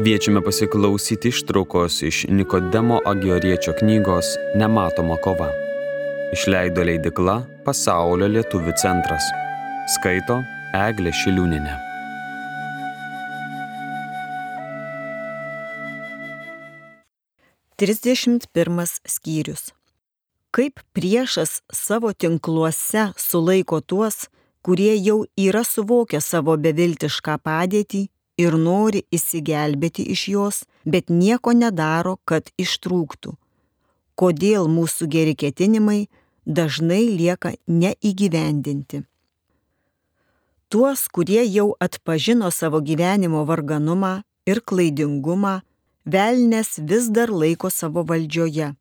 Kviečiame pasiklausyti ištraukos iš Nikodemo Agioriečio knygos Nematoma kova. Išleido leidikla Pasaulio lietuvių centras. Skaito Eglė Šiliūninė. Trisdešimt pirmas skyrius. Kaip priešas savo tinkluose sulaiko tuos, kurie jau yra suvokę savo beviltišką padėtį ir nori įsigelbėti iš jos, bet nieko nedaro, kad ištrūktų. Kodėl mūsų geri ketinimai dažnai lieka neįgyvendinti. Tuos, kurie jau atpažino savo gyvenimo varganumą ir klaidingumą, velnės vis dar laiko savo valdžioje,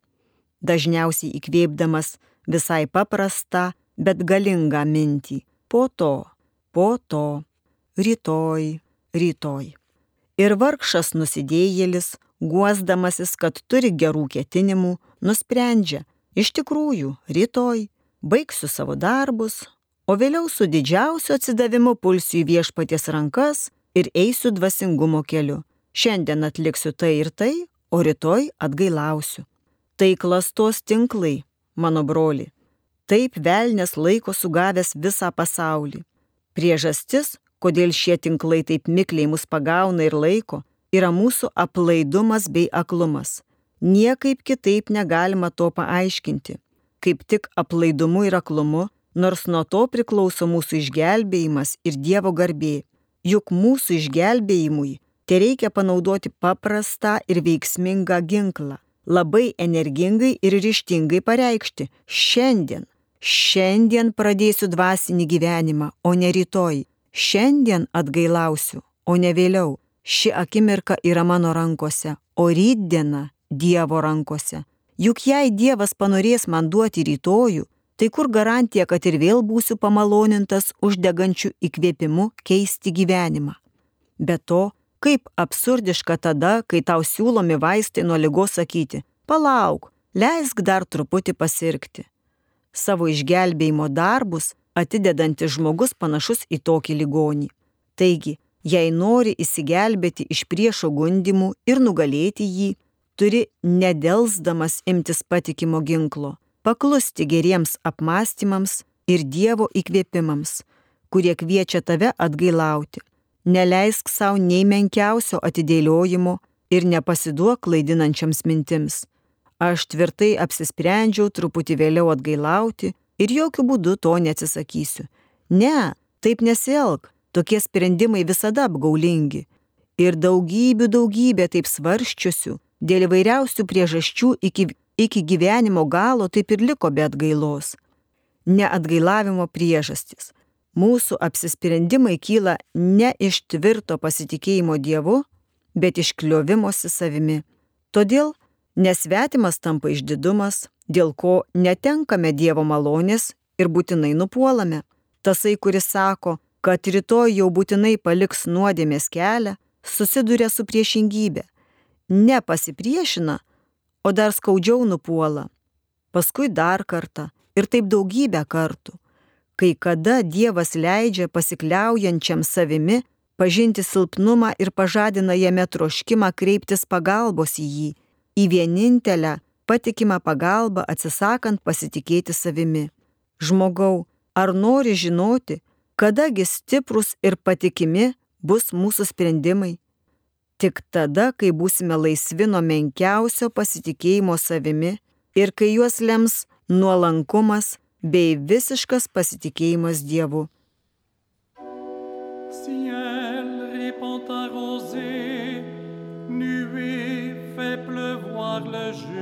dažniausiai įkvėpdamas visai paprastą, bet galingą mintį po to, po to, rytoj, rytoj. Ir vargšas nusidėjėlis, guosdamasis, kad turi gerų ketinimų, nusprendžia, iš tikrųjų, rytoj baigsiu savo darbus, o vėliau su didžiausiu atsidavimu pulsiu į viešpaties rankas ir eisiu dvasingumo keliu. Šiandien atliksiu tai ir tai, o rytoj atgailausiu. Tai klastos tinklai, mano broli, Taip velnės laiko sugavęs visą pasaulį. Priežastis, kodėl šie tinklai taip mikliai mus pagauna ir laiko, yra mūsų aplaidumas bei aklumas. Niekaip kitaip negalima to paaiškinti. Kaip tik aplaidumu ir aklumu, nors nuo to priklauso mūsų išgelbėjimas ir Dievo garbė. Juk mūsų išgelbėjimui tai reikia panaudoti paprastą ir veiksmingą ginklą. Labai energingai ir ryštingai pareikšti šiandien Šiandien pradėsiu dvasinį gyvenimą, o ne rytoj. Šiandien atgailausiu, o ne vėliau. Ši akimirka yra mano rankose, o rytdiena Dievo rankose. Juk jei Dievas panorės man duoti rytojų, tai kur garantija, kad ir vėl būsiu pamalonintas uždegančių įkvėpimu keisti gyvenimą. Be to, kaip absurdiška tada, kai tau siūlomi vaistai nuo lygos sakyti, palauk, leisk dar truputį pasirgti savo išgelbėjimo darbus atidedantis žmogus panašus į tokį ligonį. Taigi, jei nori įsigelbėti iš priešo gundimų ir nugalėti jį, turi nedelsdamas imtis patikimo ginklo, paklusti geriems apmąstymams ir Dievo įkvėpimams, kurie kviečia tave atgailauti. Neleisk savo nei menkiausio atidėliojimo ir nepasiduok klaidinančiams mintims Aš tvirtai apsisprendžiau truputį vėliau atgailauti ir jokių būdų to neatsisakysiu. Ne, taip nesielg, tokie sprendimai visada apgaulingi. Ir daugybių daugybė taip svarščiusių, dėl įvairiausių priežasčių iki, iki gyvenimo galo taip ir liko be atgailos. Neatgailavimo priežastis. Mūsų apsisprendimai kyla ne iš tvirto pasitikėjimo Dievu, bet iš kliovimosi savimi. Todėl Nesvetimas tampa išdidumas, dėl ko netenkame Dievo malonės ir būtinai nupuolame. Tasai, kuris sako, kad rytoj jau būtinai paliks nuodėmės kelią, susiduria su priešingybė. Nepasipriešina, o dar skaudžiau nupuola. Paskui dar kartą ir taip daugybę kartų. Kai kada Dievas leidžia pasikliaujančiam savimi pažinti silpnumą ir pažadina jame troškimą kreiptis pagalbos į jį į vienintelę patikimą pagalbą atsisakant pasitikėti savimi. Žmogau, ar nori žinoti, kadagi stiprus ir patikimi bus mūsų sprendimai? Tik tada, kai būsime laisvi nuo menkiausio pasitikėjimo savimi ir kai juos lems nuolankumas bei visiškas pasitikėjimas Dievu. Ciel répand un rosé, nuée fait pleuvoir le juste.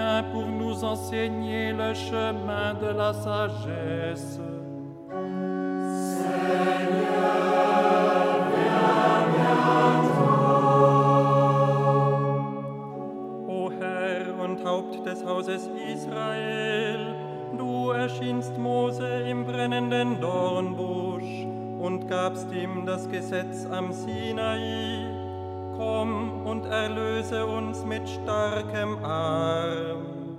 vient pour nous enseigner le chemin de la sagesse. Seigneur, viens bientôt. O Herr und Haupt des Hauses Israel, du erschienst Mose im brennenden Dornbusch und gabst ihm das Gesetz am Sinai erlöse uns mit starkem Arm.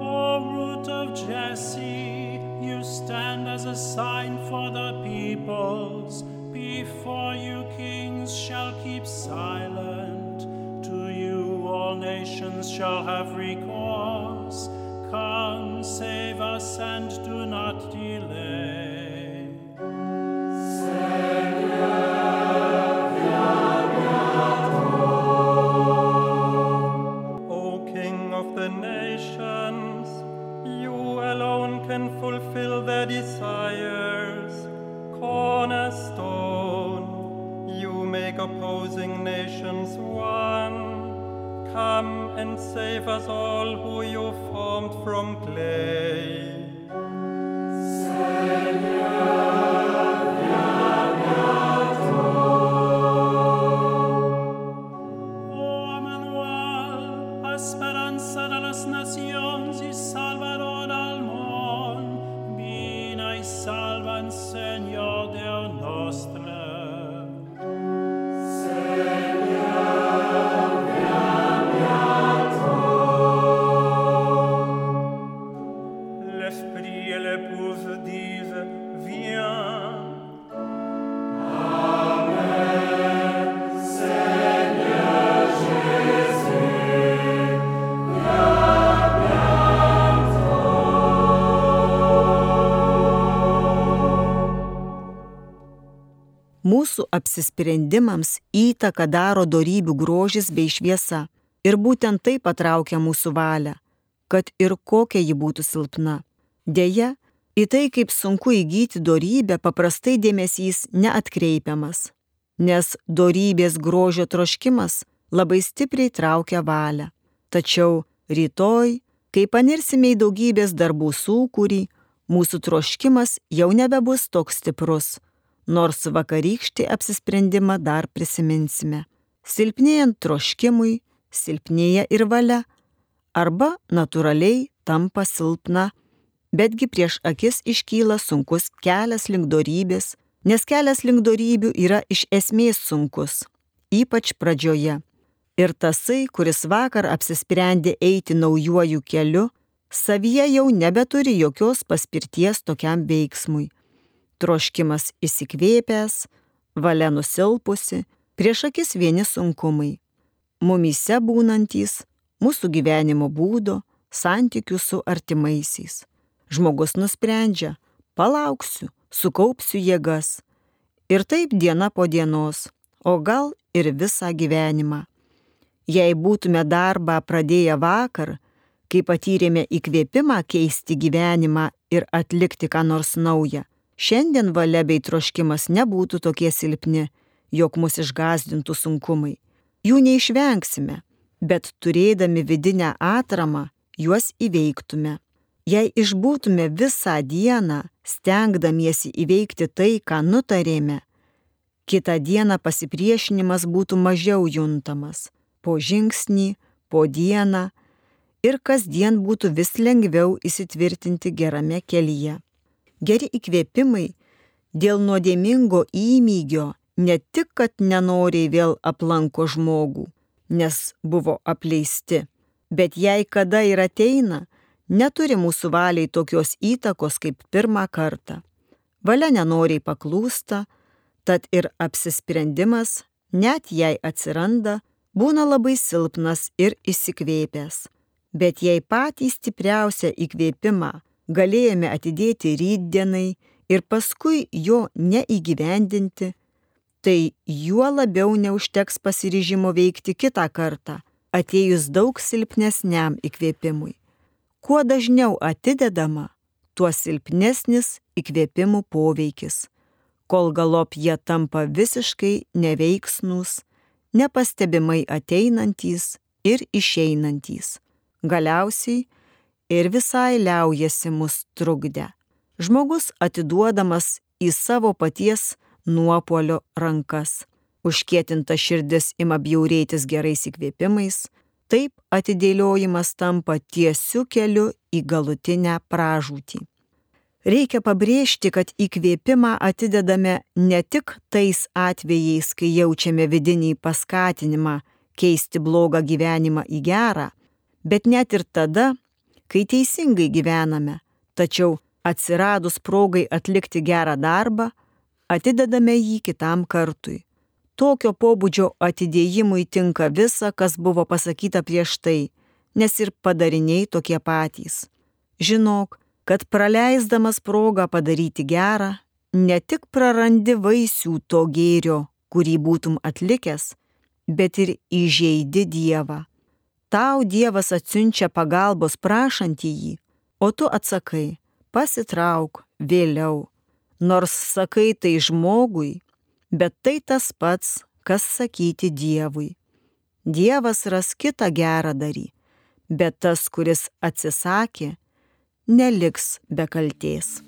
O root of Jesse, you stand as a sign for the peoples. Before you kings shall keep silent. To you all nations shall have recourse. Come, save us, and do not delay. O King of the nations, you alone can fulfill their desires. Cornerstone, you make opposing nations one. Come and save us all who you formed from clay. Savior. Mūsų apsisprendimams įtaką daro darybių grožis bei šviesa. Ir būtent tai patraukia mūsų valią, kad ir kokia ji būtų silpna. Deja, į tai, kaip sunku įgyti darybę, paprastai dėmesys neatkreipiamas, nes darybės grožio troškimas labai stipriai traukia valią. Tačiau rytoj, kai panirsime į daugybės darbų sūkurį, mūsų troškimas jau nebebus toks stiprus nors vakarykštį apsisprendimą dar prisiminsime. Silpnėjant troškimui, silpnėja ir valia, arba natūraliai tampa silpna, betgi prieš akis iškyla sunkus kelias link dorybės, nes kelias link dorybių yra iš esmės sunkus, ypač pradžioje. Ir tasai, kuris vakar apsisprendė eiti naujuoju keliu, savyje jau nebeturi jokios paspirties tokiam veiksmui troškimas įsikvėpęs, valia nusilpusi, prieš akis vieni sunkumai. Mumyse būnantys, mūsų gyvenimo būdo, santykių su artimaisiais. Žmogus nusprendžia, palauksiu, sukaupsiu jėgas. Ir taip diena po dienos, o gal ir visą gyvenimą. Jei būtume darbą pradėję vakar, kai patyrėme įkvėpimą keisti gyvenimą ir atlikti ką nors naują, Šiandien valia bei troškimas nebūtų tokie silpni, jog mus išgazdintų sunkumai. Jų neišvengsime, bet turėdami vidinę atramą, juos įveiktume. Jei išbūtume visą dieną, stengdamiesi įveikti tai, ką nutarėme, kitą dieną pasipriešinimas būtų mažiau juntamas. Po žingsnį, po dieną ir kasdien būtų vis lengviau įsitvirtinti gerame kelyje. Geri įkvėpimai dėl nuodėmingo įmygio ne tik, kad nenoriai vėl aplanko žmogų, nes buvo apleisti, bet jei kada ir ateina, neturi mūsų valiai tokios įtakos kaip pirmą kartą. Valia nenoriai paklūsta, tad ir apsisprendimas, net jei atsiranda, būna labai silpnas ir įsikvėpęs. Bet jei patį stipriausią įkvėpimą galėjome atidėti rytdienai ir paskui jo neįgyvendinti, tai juo labiau neužteks pasiryžimo veikti kitą kartą, atėjus daug silpnesniam įkvėpimui. Kuo dažniau atidedama, tuo silpnesnis įkvėpimų poveikis, kol galop jie tampa visiškai neveiksnūs, nepastebimai ateinantys ir išeinantys. Galiausiai ir visai liaujasi mus trukdę. Žmogus atiduodamas į savo paties nuopolio rankas. Užkietinta širdis ima bjaurėtis gerais įkvėpimais, taip atidėliojimas tampa tiesiu keliu į galutinę pražūtį. Reikia pabrėžti, kad įkvėpimą atidedame ne tik tais atvejais, kai jaučiame vidinį paskatinimą keisti blogą gyvenimą į gerą, bet net ir tada, kai teisingai gyvename, tačiau atsiradus progai atlikti gerą darbą, atidedame jį kitam kartui. Tokio pobūdžio atidėjimui tinka visa, kas buvo pasakyta prieš tai, nes ir padariniai tokie patys. Žinok, kad praleisdamas progą padaryti gerą, ne tik prarandi vaisių to gėrio, kurį būtum atlikęs, bet ir įžeidi Dievą. Tau Dievas atsiunčia pagalbos prašantį jį, o tu atsakai, pasitrauk vėliau. Nors sakai tai žmogui, bet tai tas pats, kas sakyti Dievui. Dievas ras kitą gerą darį, bet tas, kuris atsisakė, neliks be kalties.